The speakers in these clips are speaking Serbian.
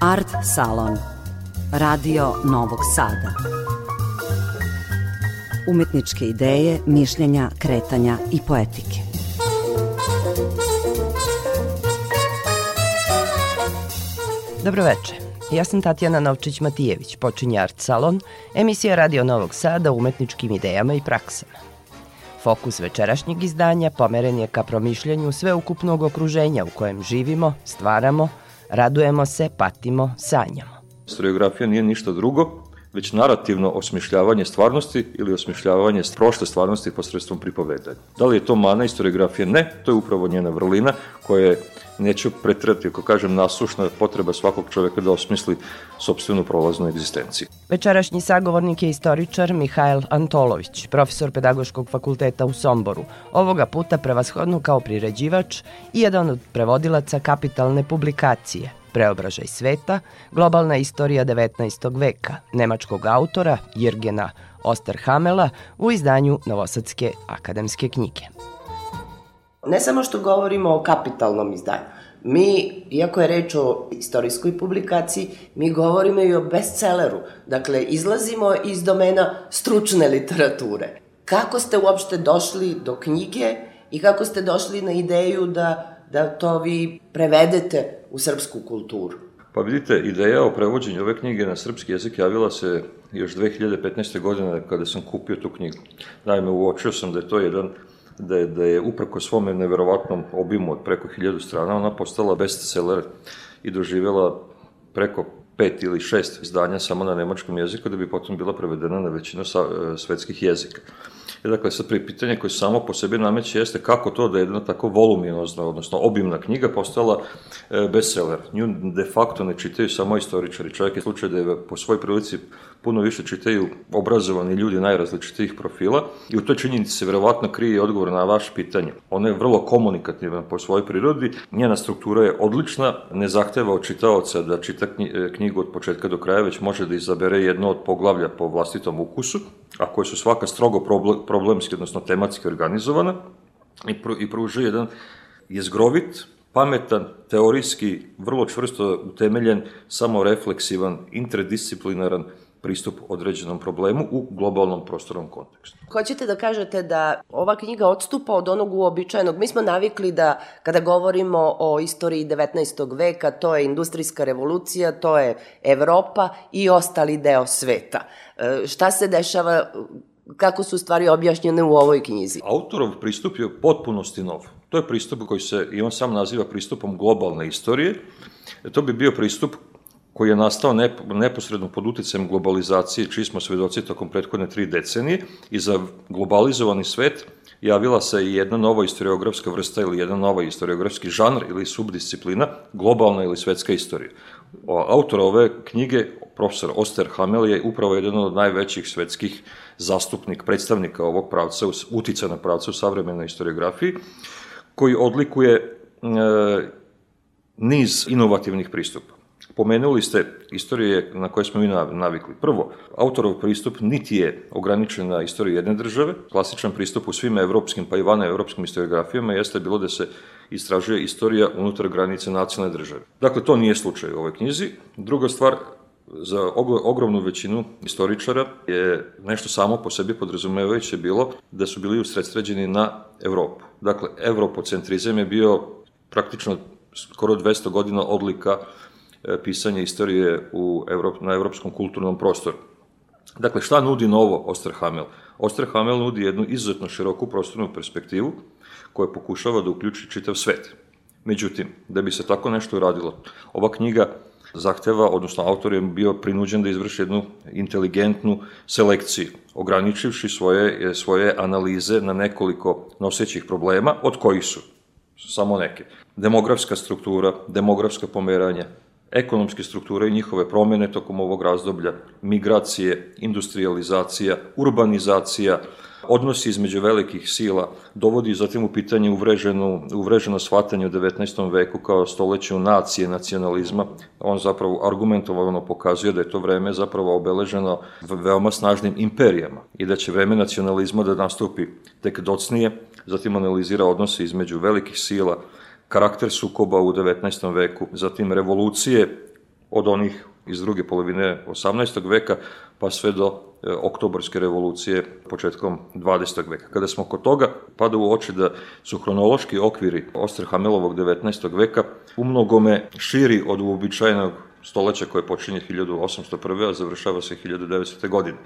Art Salon Radio Novog Sada Umetničke ideje, mišljenja, kretanja i poetike Dobroveče. Ja sam Tatjana Novčić-Matijević, počinje Art Salon, emisija Radio Novog Sada o umetničkim idejama i praksama. Fokus večerašnjeg izdanja pomeren je ka promišljanju sveukupnog okruženja u kojem živimo, stvaramo, radujemo se, patimo, sanjamo. Historiografija nije ništa drugo, već narativno osmišljavanje stvarnosti ili osmišljavanje prošle stvarnosti posredstvom pripovedanja. Da li je to mana historiografije? Ne, to je upravo njena vrlina koja je neću pretrati, ako kažem, nasušna potreba svakog čoveka da osmisli sobstvenu prolaznu egzistenciju. Večerašnji sagovornik je istoričar Mihajl Antolović, profesor Pedagoškog fakulteta u Somboru, ovoga puta prevashodno kao priređivač i jedan od prevodilaca kapitalne publikacije Preobražaj sveta, globalna istorija 19. veka, nemačkog autora Jirgena Osterhamela u izdanju Novosadske akademske knjige. Ne samo što govorimo o kapitalnom izdanju, mi, iako je reč o istorijskoj publikaciji, mi govorimo i o bestselleru. Dakle, izlazimo iz domena stručne literature. Kako ste uopšte došli do knjige i kako ste došli na ideju da, da to vi prevedete u srpsku kulturu? Pa vidite, ideja o prevođenju ove knjige na srpski jezik javila se još 2015. godine kada sam kupio tu knjigu. Naime, uočio sam da je to jedan da je, da je upreko svome neverovatnom obimu od preko hiljadu strana ona postala bestseller i doživjela preko pet ili šest izdanja samo na nemačkom jeziku da bi potom bila prevedena na većinu e, svetskih jezika. I dakle, sad prije pitanje koje samo po sebi nameće jeste kako to da je jedna tako voluminozna, odnosno obimna knjiga postala e, bestseller. Nju de facto ne čitaju samo istoričari. Čovjek je slučaj da je po svoj prilici puno više čitaju obrazovani ljudi najrazličitijih profila i u toj činjenici se verovatno krije odgovor na vaše pitanje. Ona je vrlo komunikativna po svojoj prirodi, njena struktura je odlična, ne zahteva od čitaoca da čita knjigu od početka do kraja, već može da izabere jedno od poglavlja po vlastitom ukusu, a koje su svaka strogo problemski, odnosno tematski organizovana i, pr i pružuje jedan jezgrovit, pametan, teorijski, vrlo čvrsto utemeljen, samorefleksivan, interdisciplinaran pristup određenom problemu u globalnom prostornom kontekstu. Hoćete da kažete da ova knjiga odstupa od onog uobičajenog? Mi smo navikli da kada govorimo o istoriji 19. veka, to je industrijska revolucija, to je Evropa i ostali deo sveta. E, šta se dešava kako su stvari objašnjene u ovoj knjizi? Autorov pristup je potpunosti nov. To je pristup koji se, i on sam naziva pristupom globalne istorije. To bi bio pristup koji je nastao neposredno pod uticajem globalizacije, čiji smo svedoci tokom prethodne tri decenije, i za globalizovani svet javila se i jedna nova historiografska vrsta ili jedan nova historiografski žanr ili subdisciplina, globalna ili svetska istorija. Autor ove knjige, profesor Oster Hamel, je upravo jedan od najvećih svetskih zastupnik, predstavnika ovog pravca, uticana pravca u savremenoj historiografiji, koji odlikuje e, niz inovativnih pristupa. Pomenuli ste istorije na koje smo mi navikli. Prvo, autorov pristup niti je ograničen na istoriju jedne države. Klasičan pristup u svim evropskim pa i vana evropskim historiografijama jeste bilo da se istražuje istorija unutar granice nacionalne države. Dakle, to nije slučaj u ovoj knjizi. Druga stvar, za ogromnu većinu istoričara je nešto samo po sebi podrazumevajuće bilo da su bili usredsređeni na Evropu. Dakle, evropocentrizam je bio praktično skoro 200 godina odlika pisanje istorije u Evrop, na evropskom kulturnom prostoru. Dakle, šta nudi novo Osterhamel? Osterhamel nudi jednu izuzetno široku prostornu perspektivu koja pokušava da uključi čitav svet. Međutim, da bi se tako nešto uradilo, ova knjiga zahteva, odnosno autor je bio prinuđen da izvrši jednu inteligentnu selekciju, ograničivši svoje, svoje analize na nekoliko nosećih problema, od kojih su samo neke. Demografska struktura, demografska pomeranja, ekonomske strukture i njihove promene tokom ovog razdoblja, migracije, industrializacija, urbanizacija, odnosi između velikih sila dovodi zatim u pitanje uvreženo, uvreženo shvatanje u 19. veku kao stoleću nacije, nacionalizma. On zapravo argumentovano pokazuje da je to vreme zapravo obeleženo veoma snažnim imperijama i da će vreme nacionalizma da nastupi tek docnije, zatim analizira odnose između velikih sila, karakter sukoba u 19. veku, zatim revolucije od onih iz druge polovine 18. veka pa sve do e, oktobarske revolucije početkom 20. veka. Kada smo kod toga, pada u oči da su hronološki okviri Osterhamelovog 19. veka umnogome širi od uobičajenog stoleća koje počinje 1801. a završava se 1900. godine.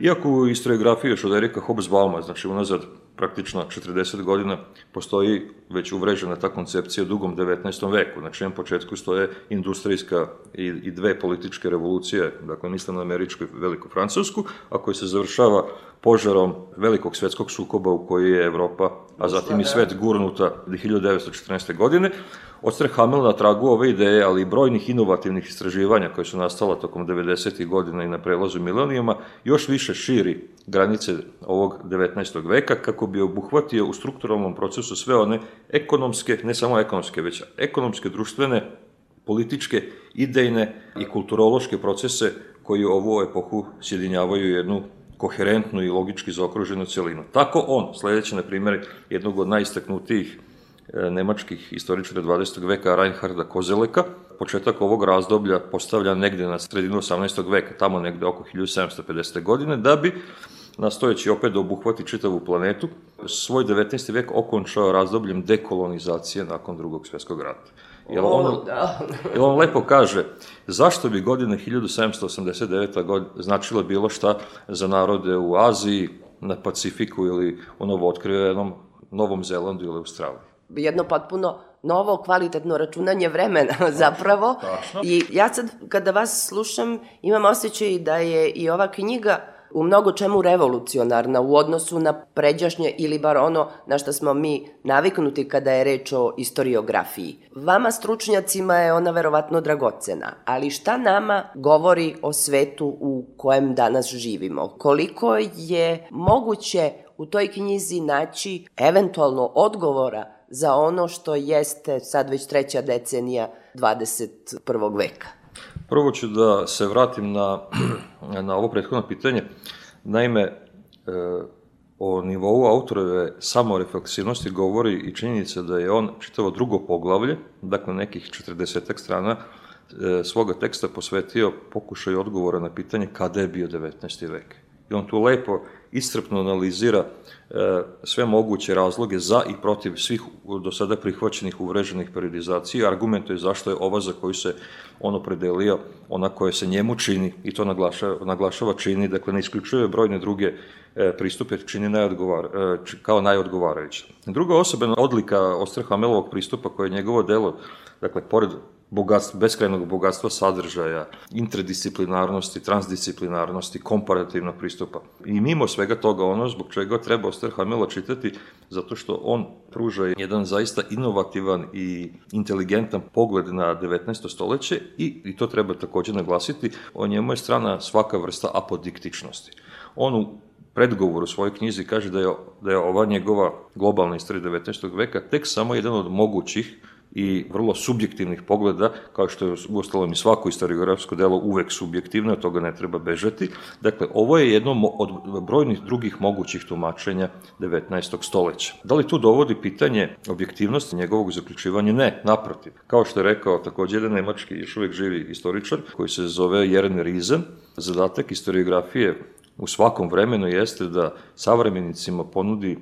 Iako u istoriografiji još od Erika Hobsbauma, znači unazad praktično 40 godina, postoji već uvrežena ta koncepcija u dugom 19. veku. Na čijem početku stoje industrijska i, i dve političke revolucije, dakle mislim na američku i veliku francusku, a koji se završava požarom velikog svetskog sukoba u koji je Evropa, a zatim i svet gurnuta 1914. godine. Oster Hamel na tragu ove ideje, ali i brojnih inovativnih istraživanja koje su nastala tokom 90. godina i na prelazu milenijama, još više širi granice ovog 19. veka kako bi obuhvatio u strukturalnom procesu sve one ekonomske, ne samo ekonomske, već ekonomske, društvene, političke, idejne i kulturološke procese koji ovu epohu sjedinjavaju jednu koherentnu i logički zaokruženu celinu. Tako on, sledeći na primjer jednog od najistaknutijih e, nemačkih istoričara 20. veka Reinharda Kozeleka, početak ovog razdoblja postavlja negde na sredinu 18. veka, tamo negde oko 1750. godine, da bi nastojeći opet da obuhvati čitavu planetu, svoj 19. vek okončao razdobljem dekolonizacije nakon drugog svjetskog rata. Jer on, da. jer on lepo kaže, zašto bi godine 1789. God, značila bilo šta za narode u Aziji, na Pacifiku ili u novo otkrivenom Novom Zelandu ili Australiji? Jedno potpuno novo kvalitetno računanje vremena zapravo. Tačno. I ja sad kada vas slušam imam osjećaj da je i ova knjiga u mnogo čemu revolucionarna u odnosu na pređašnje ili bar ono na što smo mi naviknuti kada je reč o istoriografiji. Vama stručnjacima je ona verovatno dragocena, ali šta nama govori o svetu u kojem danas živimo? Koliko je moguće u toj knjizi naći eventualno odgovora za ono što jeste sad već treća decenija 21. veka? Prvo ću da se vratim na, na ovo prethodno pitanje. Naime, e, o nivou autorove samorefleksivnosti govori i činjenica da je on čitavo drugo poglavlje, dakle nekih 40 strana, e, svoga teksta posvetio pokušaju odgovora na pitanje kada je bio 19. vek. I on tu lepo istrpno analizira e, sve moguće razloge za i protiv svih do sada prihvaćenih uvreženih periodizacija, argumentuje zašto je ova za koju se on opredelio, ona koja se njemu čini, i to naglašava, naglašava čini, dakle ne isključuje brojne druge e, pristupe, čini najodgovar, e, kao najodgovarajuće. Druga osobena odlika Ostrahamelovog pristupa koje je njegovo delo, dakle, pored bogatstva, beskrajnog bogatstva sadržaja, interdisciplinarnosti, transdisciplinarnosti, komparativnog pristupa. I mimo svega toga ono zbog čega treba Osterhamela čitati, zato što on pruža jedan zaista inovativan i inteligentan pogled na 19. stoleće i, i to treba takođe naglasiti, o njemu je strana svaka vrsta apodiktičnosti. On u predgovoru svojoj knjizi kaže da je, da je ova njegova globalna istorija 19. veka tek samo jedan od mogućih i vrlo subjektivnih pogleda, kao što je uostalom i svako istoriografsko delo uvek subjektivno, od toga ne treba bežati. Dakle, ovo je jedno od brojnih drugih mogućih tumačenja 19. stoleća. Da li tu dovodi pitanje objektivnosti njegovog zaključivanja? Ne, naprotiv. Kao što je rekao takođe jedan nemački još uvek živi istoričar, koji se zove Jeren Riesen, zadatak istoriografije u svakom vremenu jeste da savremenicima ponudi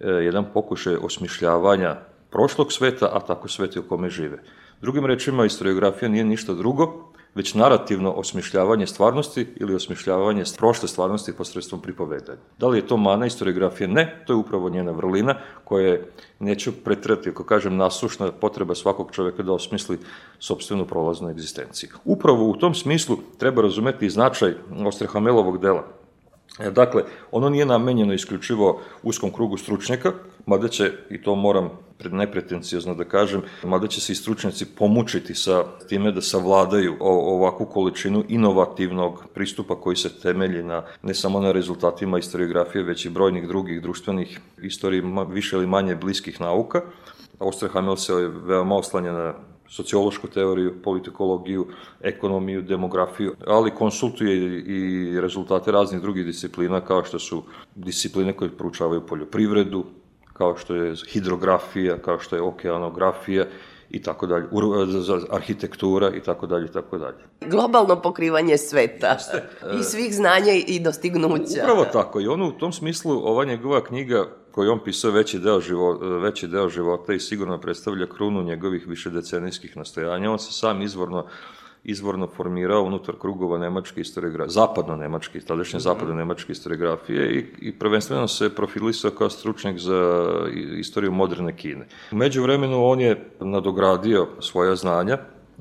e, jedan pokušaj osmišljavanja prošlog sveta, a tako sveti u kome žive. Drugim rečima, istoriografija nije ništa drugo, već narativno osmišljavanje stvarnosti ili osmišljavanje prošle stvarnosti posredstvom pripovedanja. Da li je to mana istoriografije? Ne, to je upravo njena vrlina koja je, neću pretrati, ako kažem, nasušna potreba svakog čoveka da osmisli sobstvenu prolaznu egzistenciju. Upravo u tom smislu treba razumeti i značaj Ostrehamelovog dela, dakle, ono nije namenjeno isključivo uskom krugu stručnjaka, mada će, i to moram nepretencijozno da kažem, mada će se i stručnjaci pomučiti sa time da savladaju ovakvu količinu inovativnog pristupa koji se temelji na, ne samo na rezultatima istoriografije, već i brojnih drugih društvenih istorija više ili manje bliskih nauka. Osterhamel se veoma oslanja na sociološku teoriju, politikologiju, ekonomiju, demografiju, ali konsultuje i rezultate raznih drugih disciplina kao što su discipline koje proučavaju poljoprivredu, kao što je hidrografija, kao što je okeanografija i tako dalje, arhitektura i tako dalje i tako dalje. Globalno pokrivanje sveta i svih znanja i dostignuća. Upravo tako i ono u tom smislu ova njegova knjiga koju on pisao veći deo, života, veći deo života i sigurno predstavlja krunu njegovih višedecenijskih nastojanja. On se sam izvorno izvorno formirao unutar krugova nemačke historiografije, zapadno-nemačke, tadašnje mm -hmm. zapadno-nemačke historiografije i, i prvenstveno se profilisao kao stručnjak za istoriju moderne Kine. Umeđu vremenu on je nadogradio svoja znanja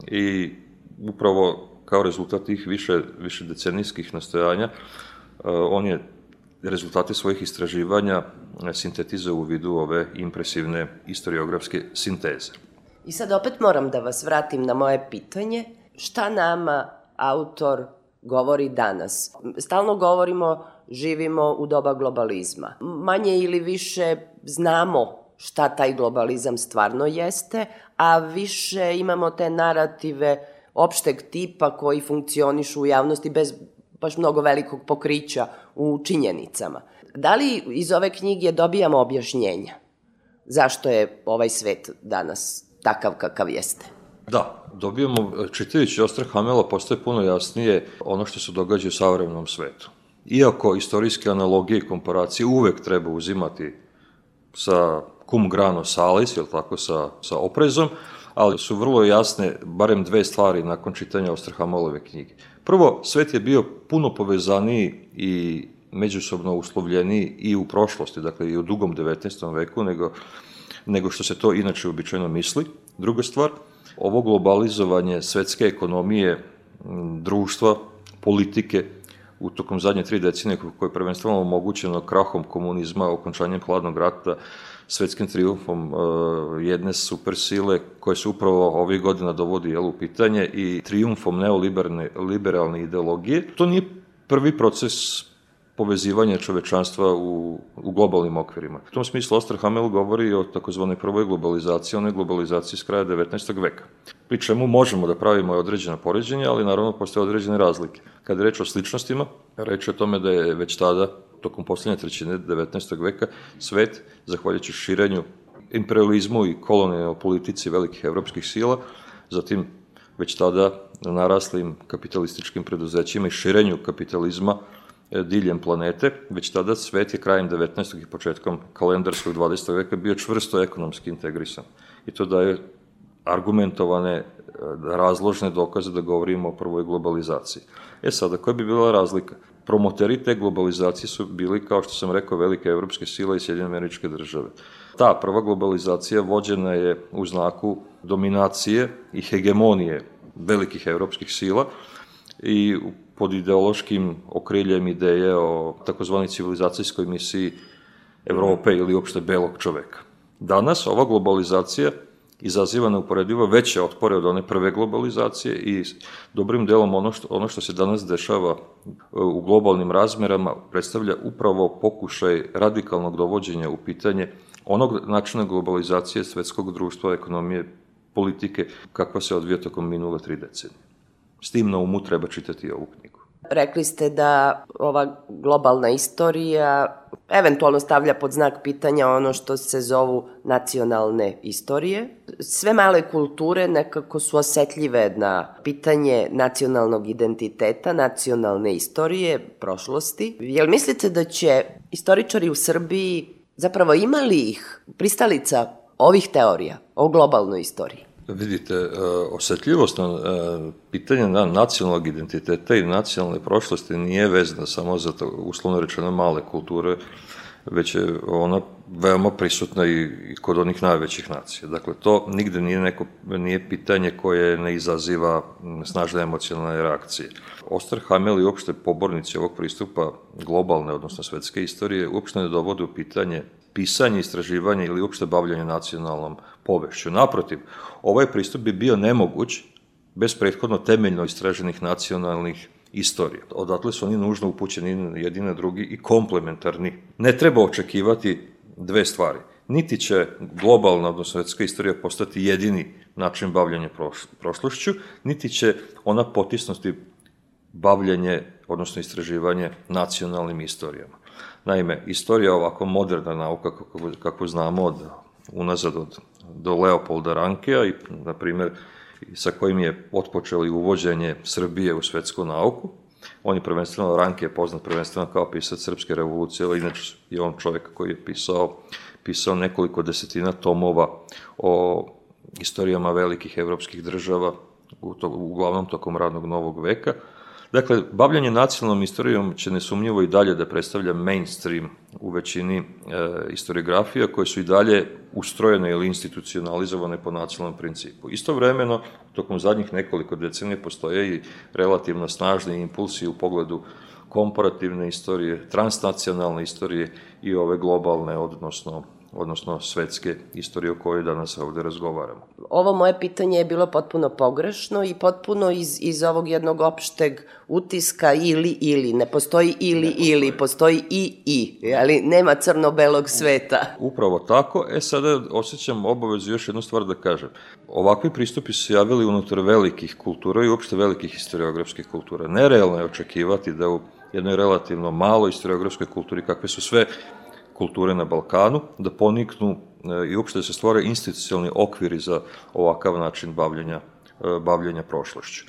i upravo kao rezultat tih više, više decenijskih nastojanja uh, on je rezultate svojih istraživanja sintetizao u vidu ove impresivne historiografske sinteze. I sad opet moram da vas vratim na moje pitanje šta nama autor govori danas. Stalno govorimo, živimo u doba globalizma. Manje ili više znamo šta taj globalizam stvarno jeste, a više imamo te narative opšteg tipa koji funkcionišu u javnosti bez baš mnogo velikog pokrića u činjenicama. Da li iz ove knjige dobijamo objašnjenja zašto je ovaj svet danas takav kakav jeste? Da, dobijamo, čitajući Ostra Hamela, postoje puno jasnije ono što se događa u savremenom svetu. Iako istorijske analogije i komparacije uvek treba uzimati sa cum grano salis, jel tako, sa, sa oprezom, ali su vrlo jasne barem dve stvari nakon čitanja Ostrahamelove knjige. Prvo, svet je bio puno povezaniji i međusobno uslovljeniji i u prošlosti, dakle i u dugom 19. veku, nego, nego što se to inače običajno misli. Druga stvar, ovo globalizovanje svetske ekonomije, društva, politike, u tokom zadnje tri decenije koje je prvenstveno omogućeno krahom komunizma, okončanjem hladnog rata, svetskim triumfom uh, jedne supersile koje se upravo ovih godina dovodi jel, u pitanje i triumfom neoliberalne ideologije. To nije prvi proces povezivanja čovečanstva u, u globalnim okvirima. U tom smislu Osterhamel govori o takozvanoj prvoj globalizaciji, onoj globalizaciji s kraja 19. veka. Pri čemu možemo da pravimo određena poređenja, ali naravno postoje određene razlike. Kada je reč o sličnostima, reč o tome da je već tada, tokom poslednje trećine 19. veka, svet, zahvaljujući širenju imperializmu i kolonijalnoj politici velikih evropskih sila, zatim već tada naraslim kapitalističkim preduzećima i širenju kapitalizma E, diljem planete, već tada svet je krajem 19. i početkom kalendarskog 20. veka bio čvrsto ekonomski integrisan. I to daje argumentovane, e, razložne dokaze da govorimo o prvoj globalizaciji. E sada, koja bi bila razlika? Promoteri te globalizacije su bili, kao što sam rekao, velike evropske sile i Sjedinjene američke države. Ta prva globalizacija vođena je u znaku dominacije i hegemonije velikih evropskih sila i pod ideološkim okriljem ideje o takozvani civilizacijskoj misiji Evrope ili uopšte belog čoveka. Danas ova globalizacija izaziva neuporedivo veće otpore od one prve globalizacije i dobrim delom ono što, ono što se danas dešava e, u globalnim razmerama predstavlja upravo pokušaj radikalnog dovođenja u pitanje onog načina globalizacije svetskog društva, ekonomije, politike, kakva se odvija tokom minule tri decenije. S tim na umu treba čitati ovu knjigu. Rekli ste da ova globalna istorija eventualno stavlja pod znak pitanja ono što se zovu nacionalne istorije. Sve male kulture nekako su osetljive na pitanje nacionalnog identiteta, nacionalne istorije, prošlosti. Jel mislite da će istoričari u Srbiji zapravo imali ih pristalica ovih teorija o globalnoj istoriji? Vidite, e, osetljivost na e, pitanje na nacionalnog identiteta i nacionalne prošlosti nije vezana samo za to, uslovno rečeno, male kulture, već je ona veoma prisutna i kod onih najvećih nacija. Dakle, to nigde nije, neko, nije pitanje koje ne izaziva snažne emocionalne reakcije. Osterhamel i uopšte pobornici ovog pristupa globalne, odnosno svetske istorije, uopšte ne dovode u pitanje pisanje, istraživanje ili uopšte bavljanje nacionalnom povešću. Naprotiv, ovaj pristup bi bio nemoguć bez prethodno temeljno istraženih nacionalnih istorija. Odatle su oni nužno upućeni jedni na drugi i komplementarni. Ne treba očekivati dve stvari. Niti će globalna, odnosno svetska istorija postati jedini način bavljanja prošlošću, niti će ona potisnuti bavljanje, odnosno istraživanje nacionalnim istorijama. Naime, istorija ovako moderna nauka kako, kako znamo od unazad od, do Leopolda Rankija i, na primjer, sa kojim je otpočeli uvođenje Srbije u svetsku nauku. On je prvenstveno, Ranke je poznat prvenstveno kao pisac Srpske revolucije, ali inače je on čovjek koji je pisao, pisao nekoliko desetina tomova o istorijama velikih evropskih država, uglavnom tokom radnog novog veka. Dakle, bavljanje nacionalnom istorijom će nesumnjivo i dalje da predstavlja mainstream u većini e, historiografija koje su i dalje ustrojene ili institucionalizovane po nacionalnom principu. Istovremeno, tokom zadnjih nekoliko decenija postoje i relativno snažni impulsi u pogledu komparativne istorije, transnacionalne istorije i ove globalne, odnosno odnosno svetske istorije o kojoj danas ovde razgovaramo. Ovo moje pitanje je bilo potpuno pogrešno i potpuno iz, iz ovog jednog opšteg utiska ili ili. Ne postoji ili ne postoji. ili, postoji i i, ali nema crno-belog sveta. Upravo tako. E sada osjećam obavezu još jednu stvar da kažem. Ovakvi pristupi su javili unutar velikih kultura i uopšte velikih historiografskih kultura. Nerealno je očekivati da u jednoj relativno maloj historiografskoj kulturi, kakve su sve kulture na Balkanu, da poniknu e, i uopšte da se stvore institucionalni okviri za ovakav način bavljenja e, bavljenja prošlošću.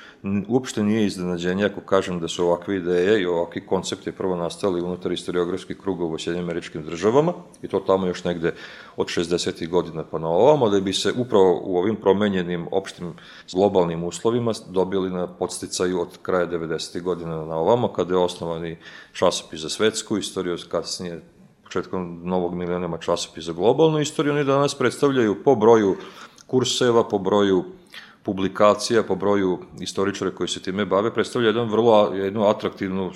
Uopšte nije iznenađenje ako kažem da su ovakve ideje i ovakvi koncepti prvo nastali unutar historiografskih krugova u Sjedinjim američkim državama i to tamo još negde od 60. godina pa na ovamo, da bi se upravo u ovim promenjenim opštim globalnim uslovima dobili na podsticaju od kraja 90. godina na ovamo, kada je osnovani časopis za svetsku istoriju, kasnije početkom novog milenijama časopis za globalnu istoriju, oni danas predstavljaju po broju kurseva, po broju publikacija, po broju istoričara koji se time bave, predstavlja jedan vrlo, jednu atraktivnu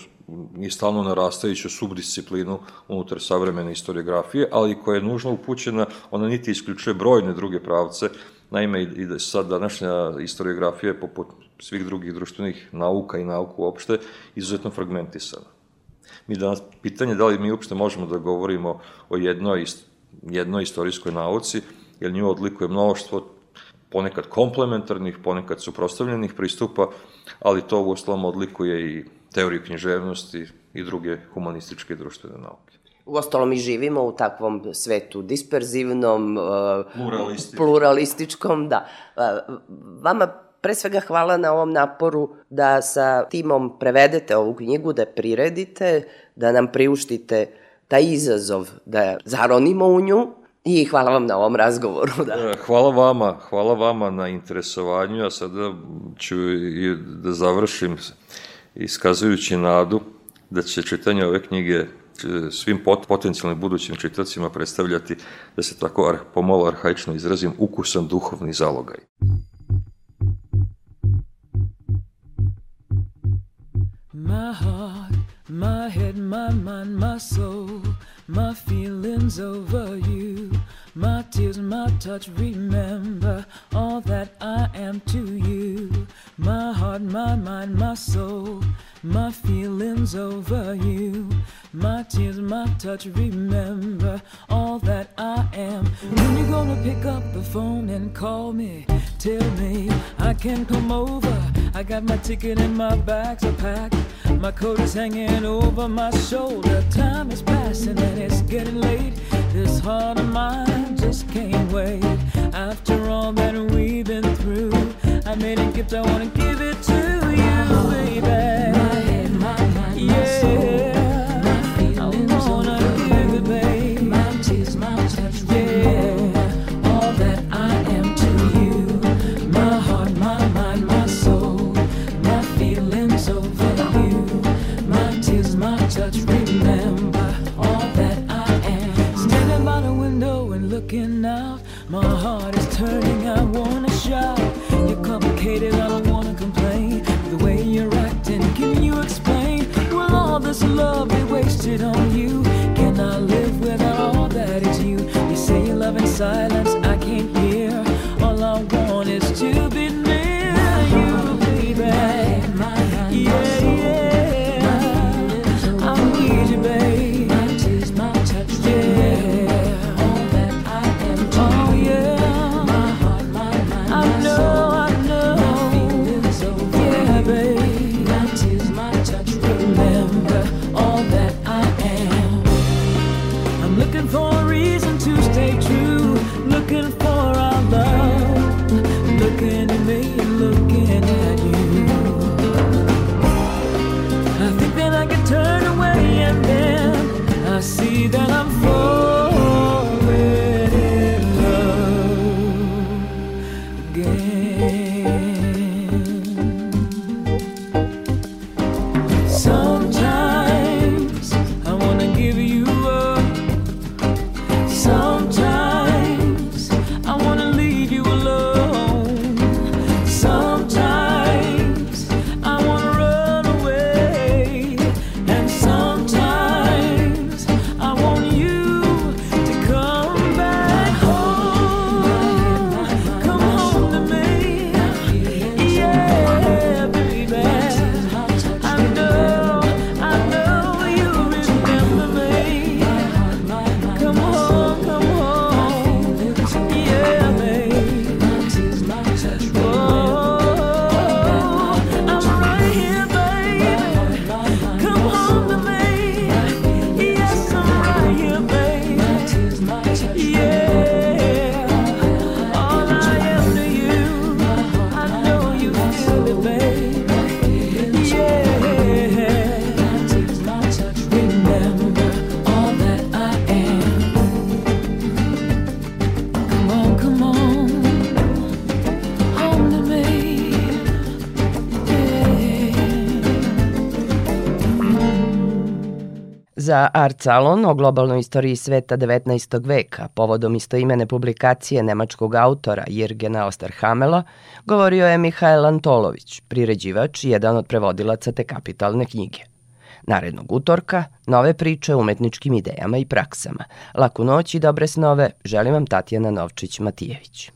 i stalno narastajuću subdisciplinu unutar savremene historiografije, ali koja je nužno upućena, ona niti isključuje brojne druge pravce, naime i da sad današnja historiografija je poput svih drugih društvenih nauka i nauku uopšte izuzetno fragmentisana. Mi danas, pitanje da li mi uopšte možemo da govorimo o jednoj, jednoj istorijskoj nauci, jer nju odlikuje mnoštvo ponekad komplementarnih, ponekad suprostavljenih pristupa, ali to u osnovom odlikuje i teoriju književnosti i druge humanističke i društvene nauke. U ostalom i živimo u takvom svetu disperzivnom, pluralističkom, pluralističkom da. Vama pre svega hvala na ovom naporu da sa timom prevedete ovu knjigu, da priredite, da nam priuštite taj izazov, da zaronimo u nju, I hvala vam na ovom razgovoru. Da. E, hvala vama, hvala vama na interesovanju, a sada ću i da završim iskazujući nadu da će čitanje ove knjige e, svim pot, potencijalnim budućim čitacima predstavljati, da se tako pomalo arhaično izrazim, ukusan duhovni zalogaj. My heart, my head, my mind, my soul, my feelings over you, my tears, my touch. Remember all that I am to you. My heart, my mind, my soul, my feelings over you, my tears, my touch. Remember all that I am. When you gonna pick up the phone and call me? Tell me I can come over. I got my ticket and my bags are packed. My coat is hanging over my shoulder. Time is passing and it's getting late. This heart of mine just can't wait. After all that we've been through, I made a gift, I wanna give it to Za Art Salon o globalnoj istoriji sveta 19. veka, povodom istoimene publikacije nemačkog autora Jirgena Osterhamela, govorio je Mihajl Antolović, priređivač i jedan od prevodilaca te kapitalne knjige. Narednog utorka, nove priče o umetničkim idejama i praksama. Laku noć i dobre snove, želim vam Tatjana Novčić-Matijević.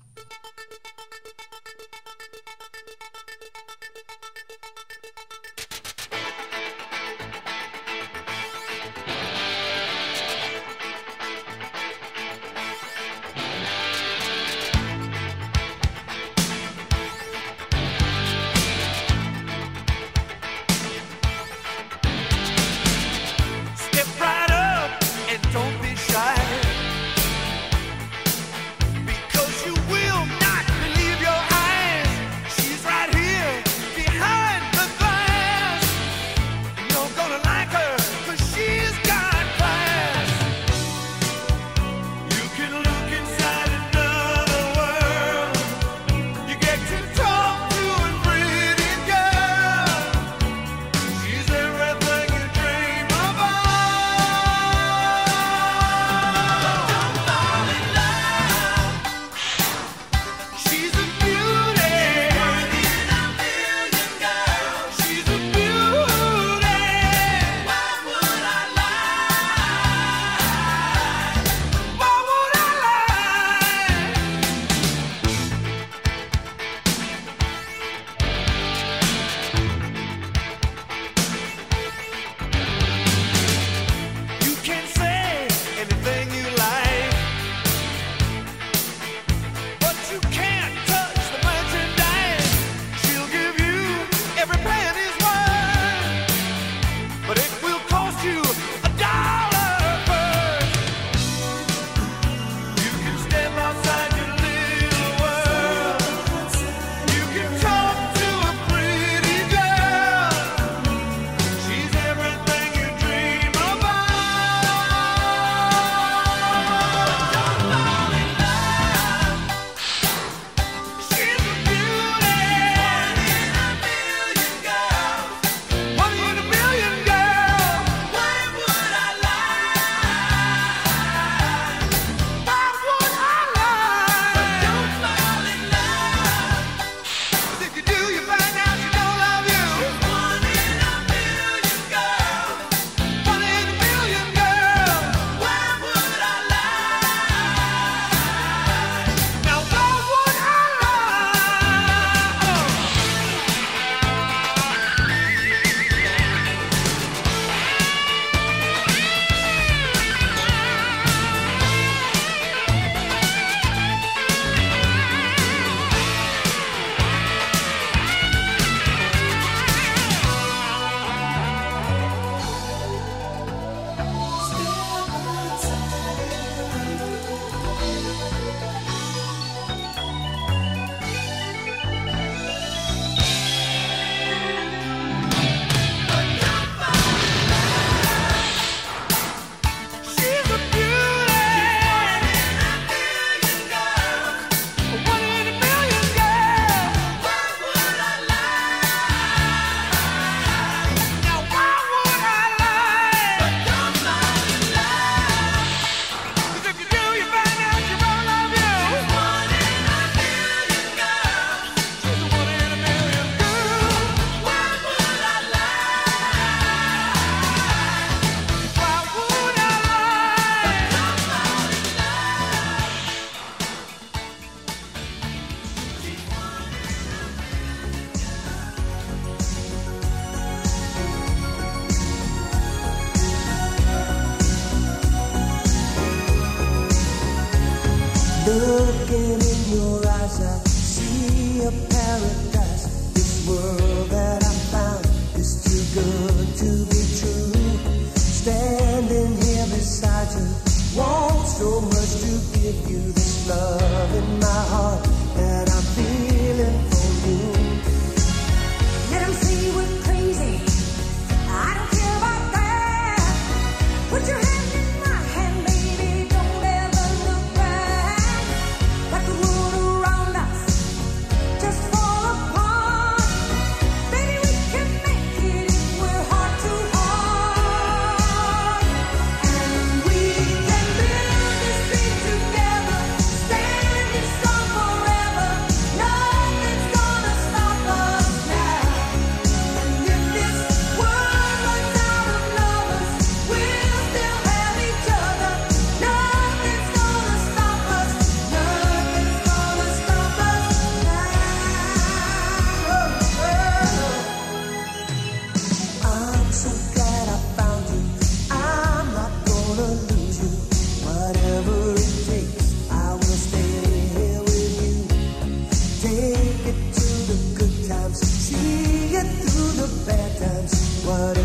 Take it through the good times, see it through the bad times. What